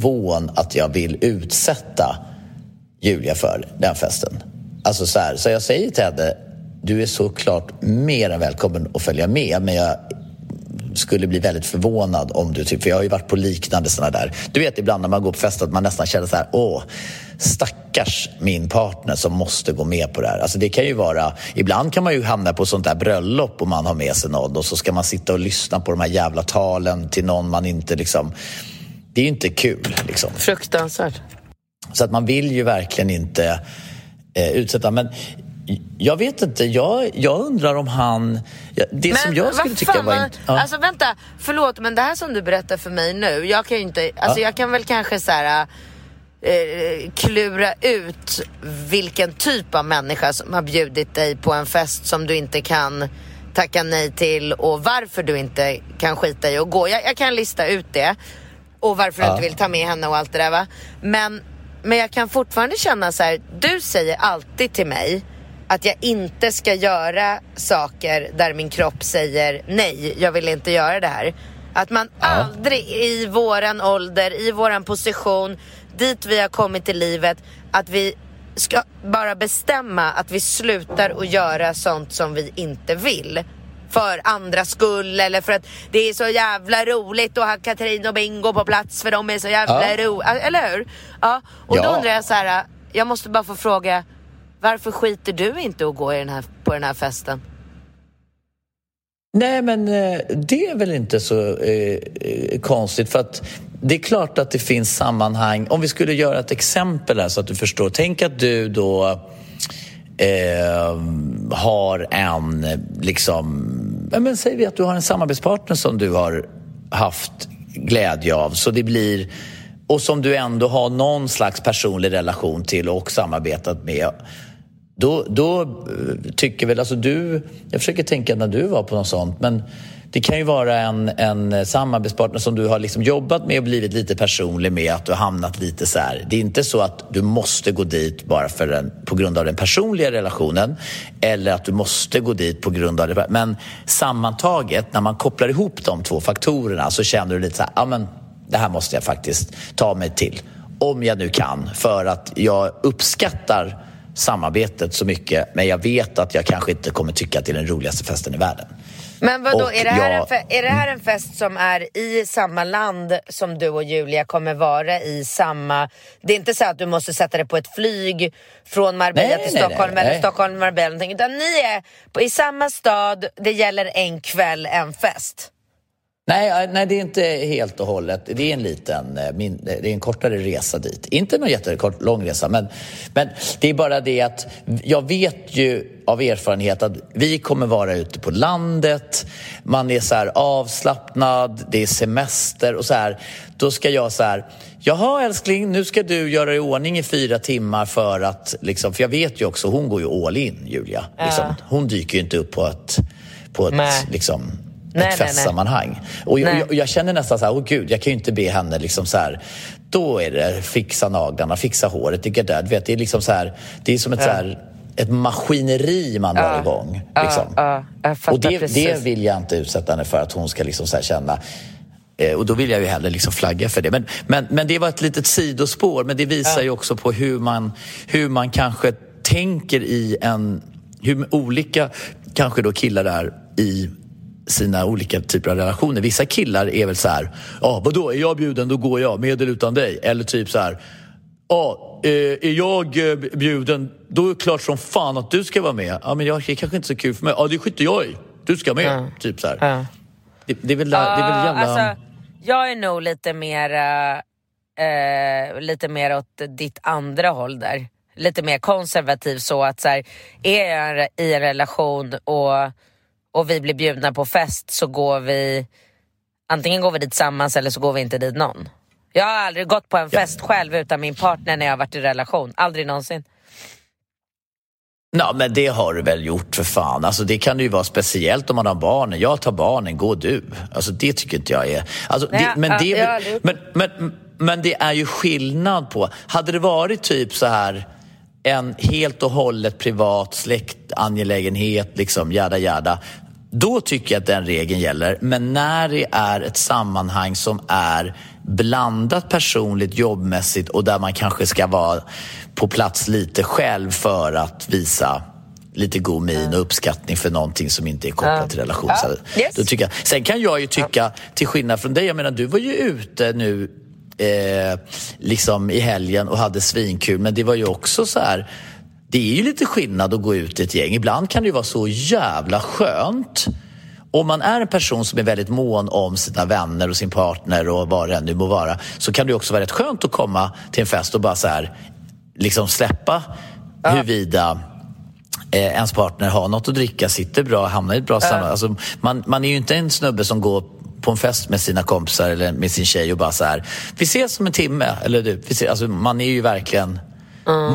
Nivån att jag vill utsätta Julia för den festen. Alltså så här, så jag säger till henne, du är såklart mer än välkommen att följa med, men jag skulle bli väldigt förvånad om du, typ, för jag har ju varit på liknande såna där. Du vet ibland när man går på fest att man nästan känner så här, åh, stackars min partner som måste gå med på det här. Alltså det kan ju vara, ibland kan man ju hamna på sånt där bröllop om man har med sig någon och så ska man sitta och lyssna på de här jävla talen till någon man inte liksom, det är ju inte kul liksom. Fruktansvärt. Så att man vill ju verkligen inte eh, utsätta. Men jag vet inte, jag, jag undrar om han... Det som jag skulle tycka var... man- ja. Alltså vänta, förlåt men det här som du berättar för mig nu, jag kan ju inte, alltså Ja. jag kan väl kanske så här eh, klura ut vilken typ av människa som har bjudit dig på en fest som du inte kan tacka nej till och varför du inte kan skita i att gå. Jag, jag kan lista ut det och varför du Ja. inte vill ta med henne och allt det där va. Men, men jag kan fortfarande känna så här, du säger alltid till mig att jag inte ska göra saker där min kropp säger nej, jag vill inte göra det här. Att man aldrig i våran ålder, i våran position, dit vi har kommit i livet, att vi ska bara bestämma att vi slutar att göra sånt som vi inte vill. För andras skull eller för att det är så jävla roligt att ha Katrin och Bingo på plats för de är så jävla Ja. roliga. Eller hur? Ja, och då Ja. undrar jag så här, jag måste bara få fråga, varför skiter du inte att gå i den här, på den här festen? Nej, men eh, det är väl inte så eh, eh, konstigt för att det är klart att det finns sammanhang. Om vi skulle göra ett exempel här så att du förstår. Tänk att du då eh, har en, liksom, ja, men säger vi att du har en samarbetspartner som du har haft glädje av så det blir och som du ändå har någon slags personlig relation till och samarbetat med. Då, då eh, tycker väl, alltså du, jag försöker tänka när du var på något sånt, men det kan ju vara en, en samarbetspartner som du har liksom jobbat med och blivit lite personlig med, att du har hamnat lite så här. Det är inte så att du måste gå dit bara för en, på grund av den personliga relationen eller att du måste gå dit på grund av det. Men sammantaget, när man kopplar ihop de två faktorerna så känner du lite så här, ja men det här måste jag faktiskt ta mig till. Om jag nu kan, för att jag uppskattar samarbetet så mycket men jag vet att jag kanske inte kommer tycka att det är den roligaste festen i världen. Men vadå, Och är det, här jag- en fe- är det här en fest som är i samma land som du och Julia kommer vara i samma... Det är inte så att du måste sätta dig på ett flyg från Marbella Nej, till nej, Stockholm nej, eller. Stockholm till Marbella någonting, utan ni är på, i samma stad, det gäller en kväll, en fest. Nej, nej, det är inte helt och hållet. Det är en liten, eh, min, det är en kortare resa dit. Inte någon jättekort, lång resa, men, men det är bara det att jag vet ju av erfarenhet att vi kommer vara ute på landet, man är så här avslappnad, det är semester och så här. Då ska jag så här, jaha älskling, nu ska du göra i ordning i fyra timmar för att, liksom, för jag vet ju också, hon går ju all in, Julia. Liksom. Hon dyker ju inte upp på ett, på ett Nej. liksom, Nej, ett festsammanhang. Och jag, jag, jag känner nästan så här, åh gud, jag kan ju inte be henne liksom så här, då är det fixa naglarna, fixa håret, det är där, vet, det är liksom så här, det är som ett så här, ett maskineri man drar igång. Liksom. ja, fattar och det, precis. det vill jag inte utsätta henne för att hon ska liksom så känna Eh, Och då vill jag ju hellre liksom flagga för det. Men, men, men det var ett litet sidospår, men det visar ju också på hur man, hur man kanske tänker i en... Hur olika kanske då killar är i sina olika typer av relationer. Vissa killar är väl så här, ja vadå, är jag bjuden då går jag, med eller utan dig. Eller typ så här, ja, eh, är jag eh, bjuden då är det klart som fan att du ska vara med. Ja men jag, det är kanske inte så kul för mig. Ja det skiter jag i, du ska med. Typ så. Ja. Det, det, är väl, det är väl jävla... alltså, jag är nog lite mer, eh, lite mer åt ditt andra håll där. Lite mer konservativ så att så här, är jag i en relation och, och vi blir bjudna på fest så går vi antingen går vi dit tillsammans eller så går vi inte dit någon. Jag har aldrig gått på en fest själv utan min partner när jag har varit i relation. Aldrig någonsin. Ja, men det har du väl gjort för fan. Alltså, det kan ju vara speciellt om man har barnen. Jag tar barnen, gå du. Alltså, det tycker inte jag är... Alltså, det, ja, det men det är ju skillnad på... Hade det varit typ så här en helt och hållet privat släktangelägenhet, liksom jada jada, då tycker jag att den regeln gäller. Men när det är ett sammanhang som är blandat personligt, jobbmässigt och där man kanske ska vara på plats lite själv för att visa lite god min och uppskattning för någonting som inte är kopplat till relation. Så Yes. Då tycker jag, sen kan jag ju tycka, till skillnad från dig, jag menar du var ju ute nu eh, liksom i helgen och hade svinkul men det var ju också så här det är ju lite skillnad att gå ut i ett gäng. Ibland kan det ju vara så jävla skönt om man är en person som är väldigt mån om sina vänner och sin partner och vad det nu må vara så kan det också vara rätt skönt att komma till en fest och bara så här liksom släppa huruvida eh, ens partner har något att dricka, sitter bra, hamnar i ett bra sammanhang. Alltså, man, man är ju inte en snubbe som går på en fest med sina kompisar eller med sin tjej och bara så här, vi ses om en timme. Eller du, vi ses, alltså, man är ju verkligen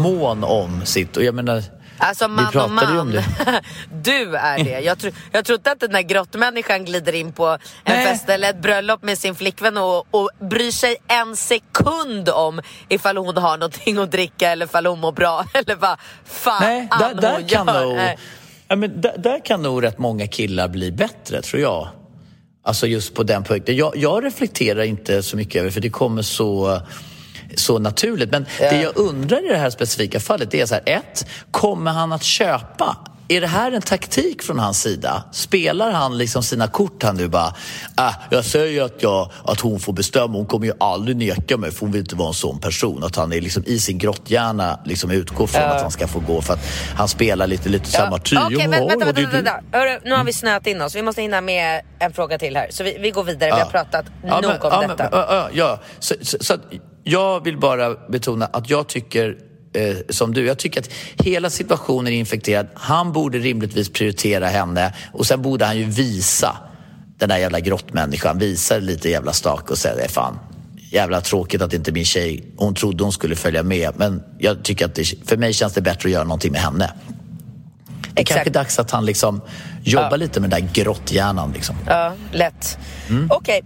mån om sitt. Och jag menar, Alltså vi man och ju om man. det. Du är det. Jag, tro, jag tror inte att den där grottmänniskan glider in på en Nej. fest eller ett bröllop med sin flickvän och, och bryr sig en sekund om ifall hon har någonting att dricka eller ifall hon mår bra eller vad fan Nej, där, hon där, kan gör. nog, ja, men där, där kan nog rätt många killar bli bättre, tror jag. Alltså just på den punkten. Jag, jag reflekterar inte så mycket över för det kommer så, så naturligt. Men det jag undrar i det här specifika fallet det är så här, ett, kommer han att köpa? Är det här en taktik från hans sida? Spelar han liksom sina kort här nu bara, äh, jag säger att, jag, att hon får bestämma, hon kommer ju aldrig neka mig för hon vill inte vara en sån person. Att han är liksom i sin grotthjärna liksom utgår från att han ska få gå för att han spelar lite, lite samma typ. Okej, Ja, men vänta, ja, vänta, vänta, du. Hörru, Nu har vi snöat in oss. Vi måste hinna med en fråga till här. Så vi, vi går vidare. Vi har pratat Ja, nog men- om ja, detta. Men, ja, ja, ja. Så, så, så jag vill bara betona att jag tycker eh, som du, jag tycker att hela situationen är infekterad. Han borde rimligtvis prioritera henne och sen borde han ju visa den där jävla grottmänniskan, visa lite jävla stak och säga, "Det är fan, jävla tråkigt att inte min tjej, hon trodde hon skulle följa med men jag tycker att det, för mig känns det bättre att göra någonting med henne. Det är Exakt. kanske dags att han liksom jobbar lite med den där grotthjärnan. Liksom. Ja, lätt. Mm. Okej.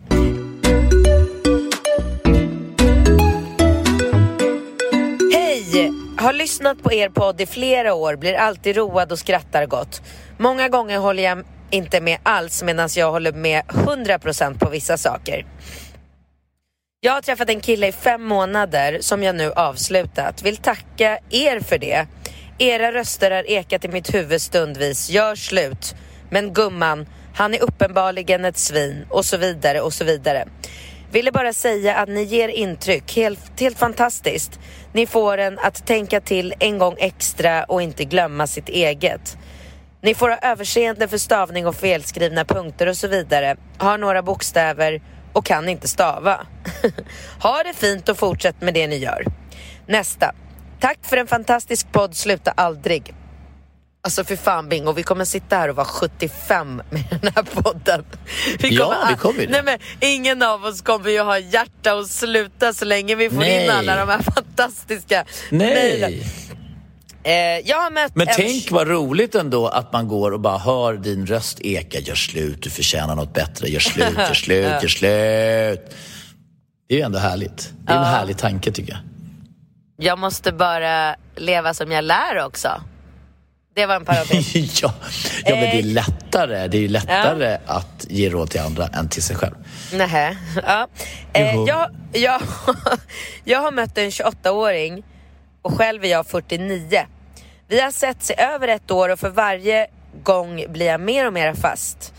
Har lyssnat på er podd i flera år, blir alltid road och skrattar gott. Många gånger håller jag inte med alls medan jag håller med 100% på vissa saker. Jag har träffat en kille i fem månader som jag nu avslutat. Vill tacka er för det. Era röster har ekat i mitt huvud stundvis. Gör slut. Men gumman, han är uppenbarligen ett svin och så vidare och så vidare. Ville bara säga att ni ger intryck. Helt, helt fantastiskt. Ni får en att tänka till en gång extra och inte glömma sitt eget. Ni får ha överseende för stavning och felskrivna punkter och så vidare. Har några bokstäver och kan inte stava. ha det fint och fortsätt med det ni gör. Nästa. Tack för en fantastisk podd, sluta aldrig. Alltså för fan Bingo, vi kommer sitta här och vara 75 med den här podden. Vi Ja, vi kommer ju det. Nej men ingen av oss kommer ju ha hjärta och sluta så länge vi får Nej. in alla de här fantastiska mejlen. Eh, jag har mött Men en... tänk vad roligt ändå att man går och bara hör din röst eka. Gör slut, du förtjänar något bättre. Gör slut, gör slut, gör slut. Det är ju ändå härligt. Det är en härlig tanke tycker jag. Jag måste bara leva som jag lär också. Det var en parentes. ja, ja, men det är Eh. lättare. Det är lättare att ge råd till andra än till sig själv. Nähä. Ja. Eh, jag, jag, jag har mött en 28-åring och själv är jag 49. Vi har sett i över ett år och för varje gång blir jag mer och mer fast.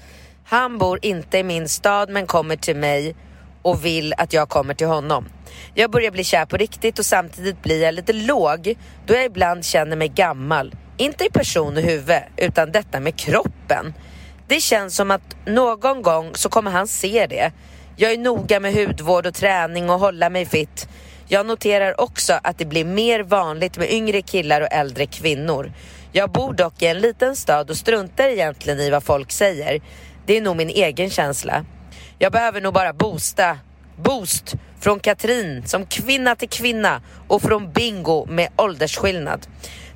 Han bor inte i min stad men kommer till mig och vill att jag kommer till honom. Jag börjar bli kär på riktigt och samtidigt blir jag lite låg då jag ibland känner mig gammal. Inte i person och huvud utan detta med kroppen. Det känns som att någon gång så kommer han se det. Jag är noga med hudvård och träning och hålla mig fit. Jag noterar också att det blir mer vanligt med yngre killar och äldre kvinnor. Jag bor dock i en liten stad och struntar egentligen i vad folk säger. Det är nog min egen känsla. Jag behöver nog bara boosta. Boost från Katrin som kvinna till kvinna och från Bingo med åldersskillnad.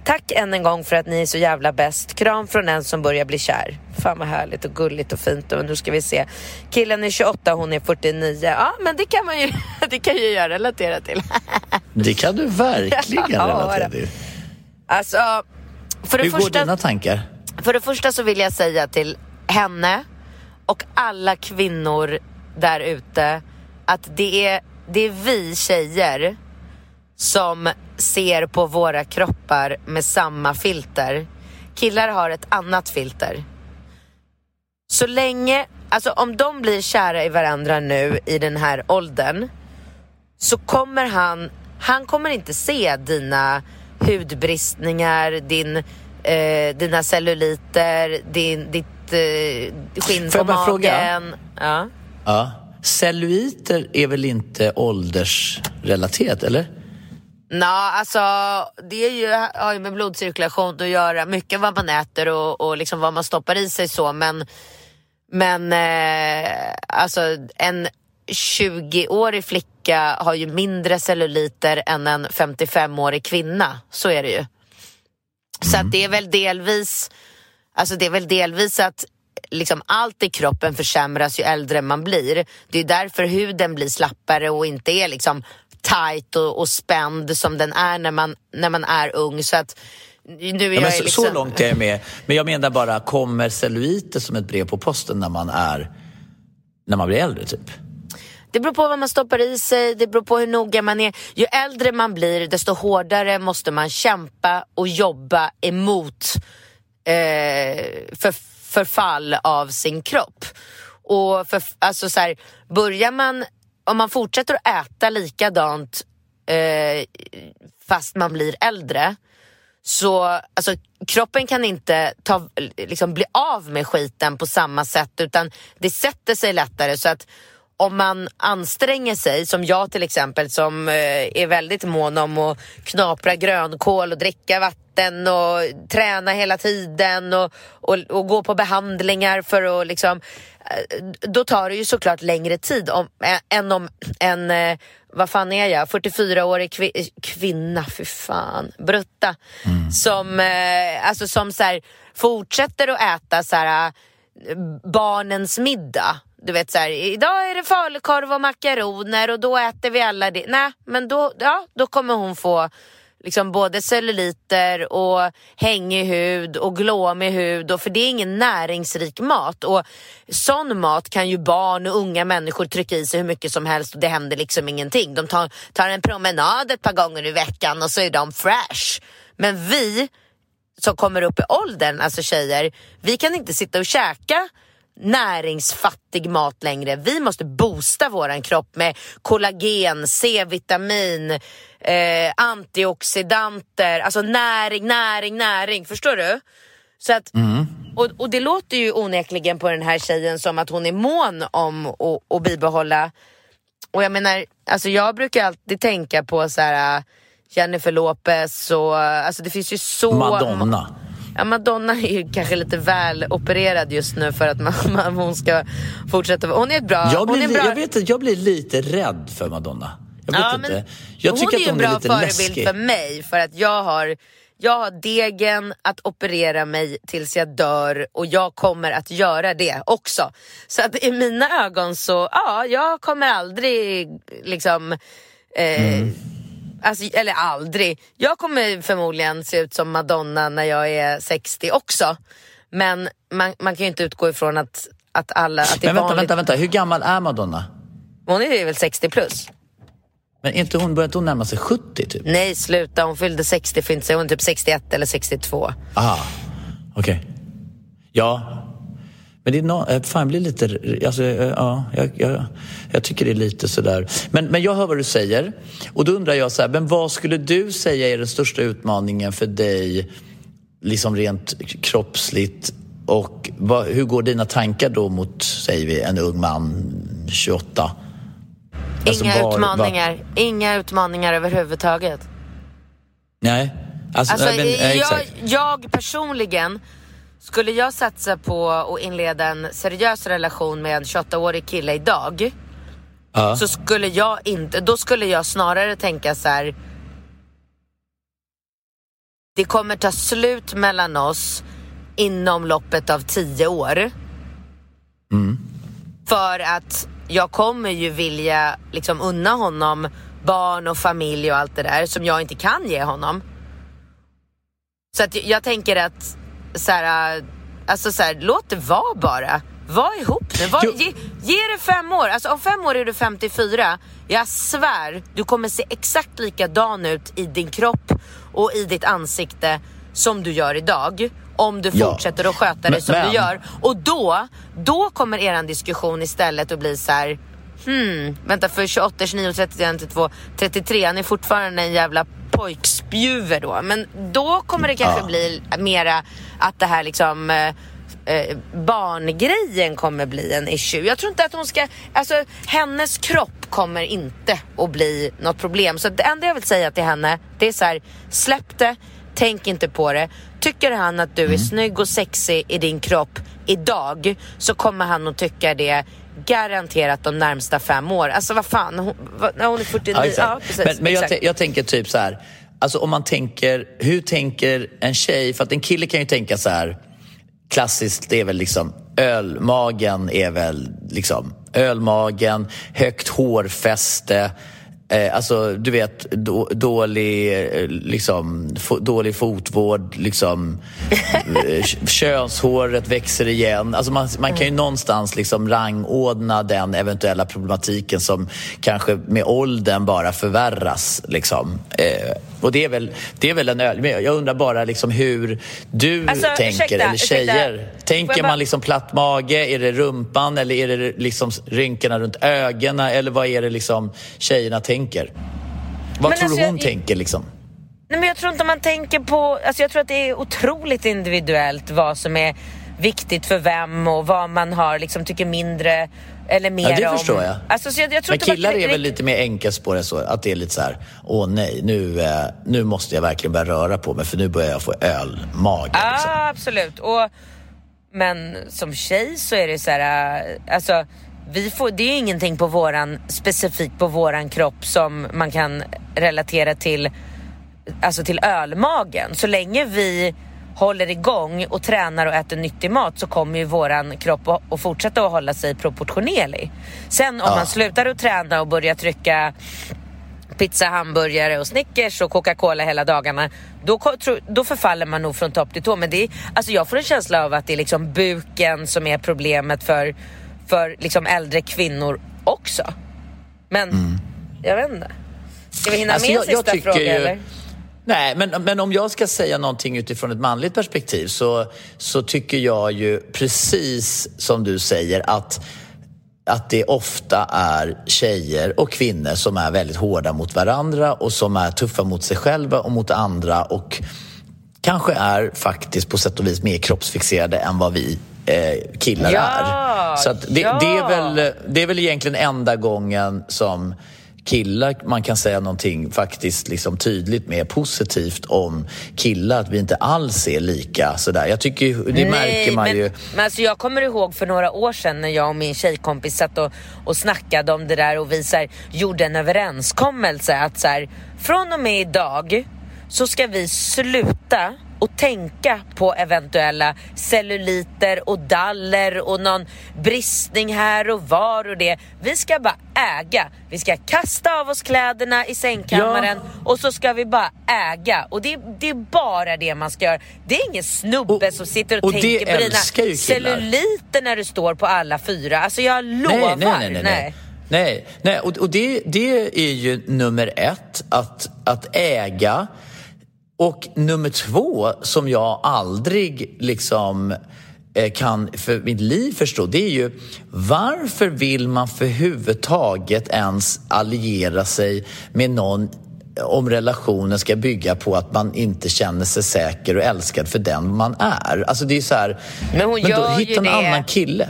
Tack än en gång för att ni är så jävla bäst. Kram från en som börjar bli kär. Fan vad härligt och gulligt och fint. Och nu ska vi se. Killen är 28, hon är 49. Ja, men det kan man ju, det kan ju jag relatera till. Det kan du verkligen Ja, relatera till. Alltså, för det, Hur går första, dina tankar? för det första så vill jag säga till henne och alla kvinnor där ute att det är, det är vi tjejer som ser på våra kroppar med samma filter. Killar har ett annat filter. Så länge, alltså om de blir kära i varandra nu i den här åldern så kommer han, han kommer inte se dina hudbristningar, din, eh, dina celluliter, din, ditt eh, skinn på bara fråga? magen. Ja. Ja. Celluliter är väl inte åldersrelaterat, eller? Nå, alltså det är ju, har ju med blodcirkulation att göra, mycket vad man äter och, och liksom vad man stoppar i sig så men men eh, alltså en 20-årig flicka har ju mindre celluliter än en 55-årig kvinna, så är det ju. Så att det är väl delvis, alltså det är väl delvis att liksom allt i kroppen försämras ju äldre man blir. Det är därför huden blir slappare och inte är liksom tight och, och spänd som den är när man, när man är ung. Så att nu är Ja, jag så, liksom... så långt är jag med. Men jag menar bara, kommer celluliter som ett brev på posten när man är när man blir äldre, typ? Det beror på vad man stoppar i sig, det beror på hur noga man är. Ju äldre man blir, desto hårdare måste man kämpa och jobba emot eh, för, förfall av sin kropp. Och för, alltså så här, börjar man, om man fortsätter att äta likadant eh, fast man blir äldre, så alltså, kroppen kan inte ta, liksom, bli av med skiten på samma sätt utan det sätter sig lättare. Så att om man anstränger sig, som jag till exempel som eh, är väldigt mån om att knapra grönkål och dricka vatten och träna hela tiden och, och, och gå på behandlingar för att liksom eh, då tar det ju såklart längre tid om, ä- än om en eh, vad fan är jag, 44-årig kvi kvinna, för fan, brutta. Mm. Som, eh, alltså som så här, fortsätter att äta så här, eh, barnens middag. Du vet så här, idag är det falukorv och makaroner och då äter vi alla det. Nej, men då, ja, då kommer hon få liksom både celluliter och hängig hud och glåmig hud. Och, för det är ingen näringsrik mat. Och Sån mat kan ju barn och unga människor trycka i sig hur mycket som helst och det händer liksom ingenting. De tar, tar en promenad ett par gånger i veckan och så är de fresh. Men vi som kommer upp i åldern, alltså tjejer, vi kan inte sitta och käka näringsfattig mat längre. Vi måste boosta våran kropp med kollagen, C-vitamin, eh, antioxidanter, alltså näring, näring, näring. Förstår du? Så att, och, och det låter ju onekligen på den här tjejen som att hon är mån om att, att bibehålla och jag menar, alltså jag brukar alltid tänka på så här Jennifer Lopez och alltså det finns ju så Madonna. Ja, Madonna är ju kanske lite väl opererad just nu för att man, man, hon ska fortsätta. Hon är ett bra... Jag hon blir, är en li- bra jag, vet, jag blir lite rädd för Madonna. Jag vet Ja, inte. men Jag hon tycker är ju att en hon bra är lite förebild läskig. för mig för att jag har, jag har degen att operera mig tills jag dör och jag kommer att göra det också. Så att i mina ögon så, ja, jag kommer aldrig liksom eh, Mm. Alltså, eller aldrig. Jag kommer förmodligen se ut som Madonna när jag är 60 också. Men man, man kan ju inte utgå ifrån att, att alla... Att det är Men vänta, vanligt. vänta, vänta. Hur gammal är Madonna? Hon är väl 60 plus? Men inte hon, börjar inte hon närma sig 70 typ? Nej, sluta. Hon fyllde 60 för inte så. Hon är typ 61 eller 62. Ah, okej. Ja. Men det är no, eh, fan, jag blir lite... Alltså, eh, ja, jag, jag, jag tycker det är lite sådär. Men, men jag hör vad du säger. Och då undrar jag så här, men vad skulle du säga är den största utmaningen för dig, liksom rent kroppsligt? Och vad, hur går dina tankar då mot, säger vi, en ung man, 28? Alltså, Inga var- utmaningar. Inga utmaningar överhuvudtaget. Nej. Alltså, Alltså, men, jag, jag personligen, skulle jag satsa på att inleda en seriös relation med en 28-årig kille idag Ja. så skulle jag inte, då skulle jag snarare tänka så här. Det kommer ta slut mellan oss inom loppet av tio år. För att jag kommer ju vilja liksom unna honom barn och familj och allt det där som jag inte kan ge honom. Så att jag tänker att så här, alltså så här, låt det vara bara. Var ihop nu. Var, ge, ge det fem år. Alltså om fem år är du 54. Jag svär, du kommer se exakt likadan ut i din kropp och i ditt ansikte som du gör idag. Om du Ja. fortsätter att sköta dig Men- som men- du gör. Och då, då kommer eran diskussion istället att bli så här. Hmm, vänta för 28, 29, 31, 32, 33, han är fortfarande en jävla pojkspjuver då. Men då kommer det kanske Ja. bli mera att det här liksom eh, eh, barngrejen kommer bli en issue. Jag tror inte att hon ska, alltså hennes kropp kommer inte att bli något problem. Så det enda jag vill säga till henne, det är så här, släpp det, tänk inte på det. Tycker han att du är snygg och sexig i din kropp idag så kommer han att tycka det garanterat de närmsta fem år. Alltså vad fan, hon, hon är 49, Ja, ja, precis. men men jag, jag tänker typ så här. Alltså om man tänker, hur tänker en tjej? För att en kille kan ju tänka så här. Klassiskt, det är väl liksom ölmagen är väl liksom ölmagen, högt hårfäste. Eh, alltså, du vet, då, dålig, eh, liksom, dålig fotvård, liksom, eh, könshåret växer igen. Alltså man, man kan ju någonstans liksom rangordna den eventuella problematiken som kanske med åldern bara förvärras. Liksom. Eh, och det är väl, det är väl en öl. Jag undrar bara liksom hur du Alltså, tänker, ursäkta, eller tjejer. ursäkta. Tänker bara- man liksom platt mage? Är det rumpan eller är det liksom rynkorna runt ögonen? Eller vad är det liksom tjejerna tänker? Vad Men tror alltså, du hon jag- tänker liksom? Nej, men jag tror inte man tänker på... Alltså jag tror att det är otroligt individuellt vad som är viktigt för vem och vad man har liksom tycker mindre eller mer Ja, det om. förstår jag. Alltså, så jag, jag tror Men inte man- killar är väl lite mer enkelspåriga så, att det är lite så här, åh nej, nu, eh, nu måste jag verkligen börja röra på mig för nu börjar jag få ölmage. Ja, Liksom. absolut. Och, men som tjej så är det så här, äh, alltså vi får, det är ingenting på våran, specifikt på våran kropp som man kan relatera till, alltså till ölmagen. Så länge vi håller igång och tränar och äter nyttig mat så kommer ju våran kropp att, fortsätta att hålla sig proportionerlig. Sen om Ja. man slutar att träna och börjar trycka pizza, hamburgare och Snickers och Coca-Cola hela dagarna, då, då förfaller man nog från topp till tå. Men det är, alltså jag får en känsla av att det är liksom buken som är problemet för, för liksom äldre kvinnor också. Men jag vet inte. Ska vi hinna Alltså, med en jag- jag sista tycker fråga ju- eller? Nej, men, men om jag ska säga någonting utifrån ett manligt perspektiv så, så tycker jag ju precis som du säger att att det ofta är tjejer och kvinnor som är väldigt hårda mot varandra och som är tuffa mot sig själva och mot andra och kanske är faktiskt på sätt och vis mer kroppsfixerade än vad vi eh, killar Ja, är. Så det, ja. det, är väl, det är väl egentligen enda gången som killar, man kan säga någonting faktiskt liksom tydligt mer positivt om killar, att vi inte alls är lika sådär. Jag tycker ju- det märker man men, ju. Men alltså jag kommer ihåg för några år sedan när jag och min tjejkompis satt och, och snackade om det där och vi så här, gjorde en överenskommelse att så här, från och med idag så ska vi sluta och tänka på eventuella celluliter och daller och någon bristning här och var och det. Vi ska bara äga. Vi ska kasta av oss kläderna i sängkammaren och så ska vi bara äga. Och det, det är bara det man ska göra. Det är ingen snubbe Och- som sitter och, och tänker på dina celluliter när du står på alla fyra. Alltså jag lovar. Nej, nej, nej. nej, nej. nej, nej. Och, och det, det är ju nummer ett, att, att äga. Och nummer två, som jag aldrig liksom eh, kan för mitt liv förstå, det är ju varför vill man för huvudtaget ens alliera sig med någon om relationen ska bygga på att man inte känner sig säker och älskad för den man är. Alltså det är så här, Men hon då, gör ju hitta en det. annan kille.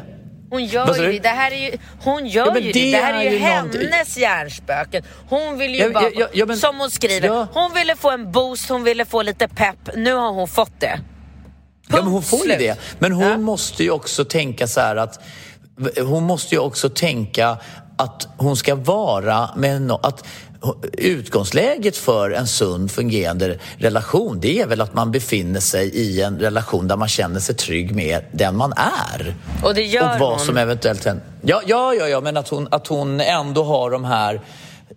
Hon gör Vad ju det. Det här är ju, hon gör Ja, ju det det. Det här är ju ju någonting- hennes hjärnspöken. Hon vill ju Ja, bara, ja, ja, men- som hon skriver, hon ville få en boost, hon ville få lite pepp. Nu har hon fått det. Ja, men hon får ju det. Men hon måste ju också tänka så här att hon måste ju också tänka att hon ska vara med no, att Utgångsläget för en sund fungerande relation det är väl att man befinner sig i en relation där man känner sig trygg med den man är. Och det gör och vad hon. som eventuellt händer. Ja, ja, ja, ja, men att hon, att hon ändå har de här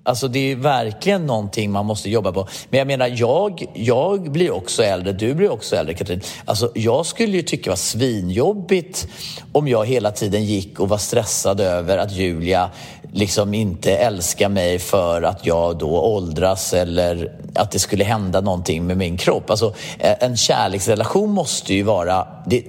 Alltså det är verkligen någonting man måste jobba på. Men jag menar, jag, jag blir också äldre, du blir också äldre Katrin. Alltså jag skulle ju tycka det var svinjobbigt om jag hela tiden gick och var stressad över att Julia liksom inte älskar mig för att jag då åldras eller att det skulle hända någonting med min kropp. Alltså eh, en kärleksrelation måste ju vara... Det,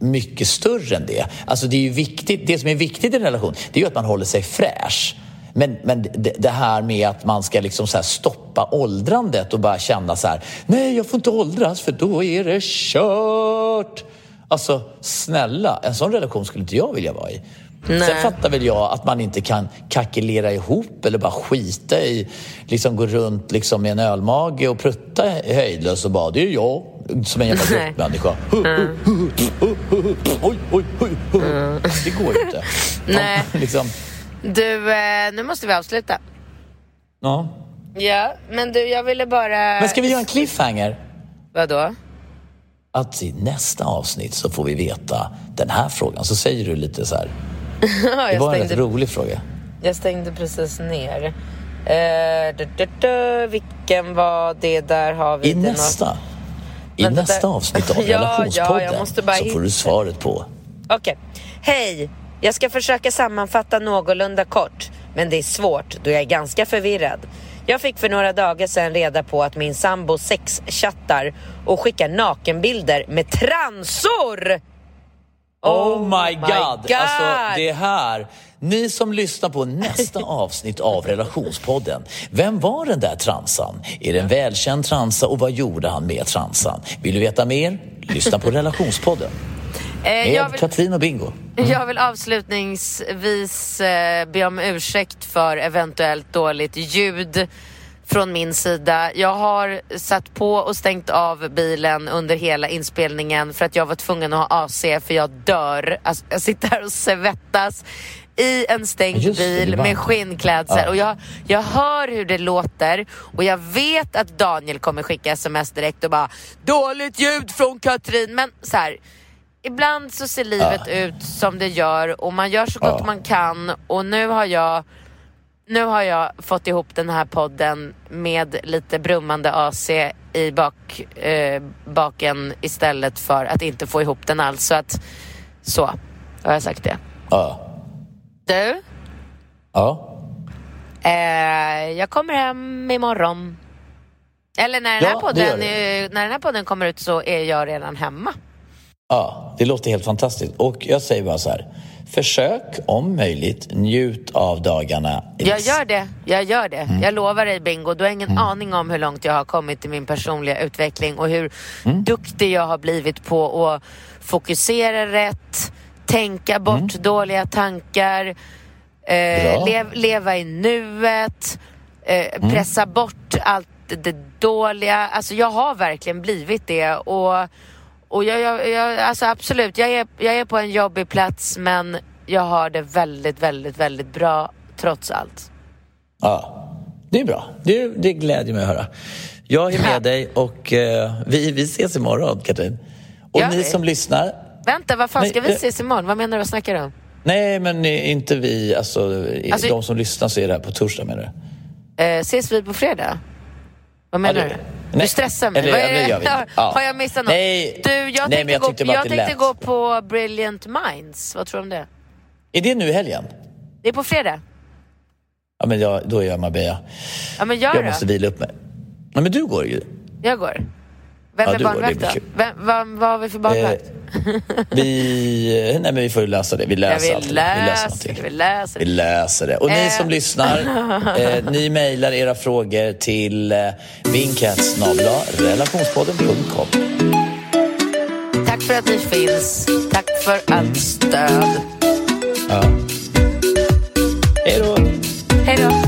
mycket större än det. Alltså det, är ju viktigt, det som är viktigt i en relation det är ju att man håller sig fräsch. Men, men det, det här med att man ska liksom så stoppa åldrandet och bara känna så här, nej jag får inte åldras för då är det kört. Alltså snälla, en sån relation skulle inte jag vilja vara i. Nej. Sen fattar väl jag att man inte kan kalkylera ihop eller bara skita i, liksom gå runt liksom med en ölmage och prutta höjdlöst och bara, det är jag som en jävla gruppmänniska. Det går ju inte. Nej. Liksom, Du, eh, nu måste vi avsluta. ja. Ja, men du, jag ville bara... Men ska vi göra en cliffhanger? Vadå? Att i nästa avsnitt så får vi veta den här frågan. Så säger du lite så här. Det var en rätt stängde, rolig fråga. jag stängde precis ner. Eh, du, du, du, vilken var det? Där har vi I det något- nästa, i nästa där- avsnitt av Ja, ja, relationspodden jag måste bara så får du hitta. svaret på. Okej. Hej! Jag ska försöka sammanfatta någorlunda kort, men det är svårt då jag är ganska förvirrad. Jag fick för några dagar sedan reda på att min sambo sexchattar och skickar nakenbilder med transor! Oh my god! God. Alltså det här. Ni som lyssnar på nästa avsnitt av relationspodden. Vem var den där transan? Är det en välkänd transa och vad gjorde han med transan? Vill du veta mer? Lyssna på relationspodden. Eh, Med jag, vill, Katrin och Bingo. jag vill avslutningsvis eh, be om ursäkt för eventuellt dåligt ljud från min sida. Jag har satt på och stängt av bilen under hela inspelningen för att jag var tvungen att ha AC för jag dör. Alltså, jag sitter här och svettas i en stängd Just bil med skinnklädsel Ja. och jag, jag hör hur det låter och jag vet att Daniel kommer skicka sms direkt och bara dåligt ljud från Katrin men så här. Ibland så ser livet ut som det gör och man gör så gott Ja. man kan och nu har jag nu har jag fått ihop den här podden med lite brummande AC i bak, eh, baken istället för att inte få ihop den alls. Så att, så har jag sagt det. Ja. Du, Ja. eh, jag kommer hem imorgon. Eller när den, Ja, här podden, när den här podden kommer ut så är jag redan hemma. Ja, det låter helt fantastiskt. Och jag säger bara så här. Försök om möjligt, njut av dagarna. Jag gör det, jag gör det. Mm. Jag lovar dig Bingo, du har ingen aning om hur långt jag har kommit i min personliga utveckling och hur Mm. duktig jag har blivit på att fokusera rätt, tänka bort dåliga tankar, eh, Mm. Lev, leva i nuet, eh, pressa bort allt det dåliga. Alltså jag har verkligen blivit det och, och jag, jag, jag, alltså absolut, jag är, jag är på en jobbig plats men jag har det väldigt, väldigt, väldigt bra trots allt. Ja, det är bra. Det, det glädjer mig att höra. Jag är med dig och eh, vi, vi ses imorgon, Katrin. Och Ja, ni som lyssnar, Vänta, vad fan Nej, ska vi eh, ses imorgon? Vad menar du? Vad snackar du om? nej men inte vi, alltså, Alltså- de som lyssnar så är det här på torsdag menar du? Eh, ses vi på fredag? Vad menar Ja, det- du? Nej, Du stressar mig. eller- Vad är det gör vi. Ja. Har jag missat något? Nej. Du, jag Nej, tänkte, men jag gå, jag tänkte gå på Brilliant Minds. Vad tror du om det? Är det nu i helgen? Det är på fredag. Ja, men jag, då är jag Marbella. Ja, men gör Jag då. måste vila upp mig. Ja, men du går ju. Jag går. Vem Ja, är barnvakt då? Vem, vad, vad har vi för barnvakt? Vi, nej, men vi får ju lösa det. Vi Ja, löser vi allting. Vi läser det. Vi läser Vi det. Och ni Eh. som lyssnar, eh, ni mejlar era frågor till eh, relationspodden.com. Tack för att ni finns. Tack för allt stöd. Ja. Hej då! Hej då.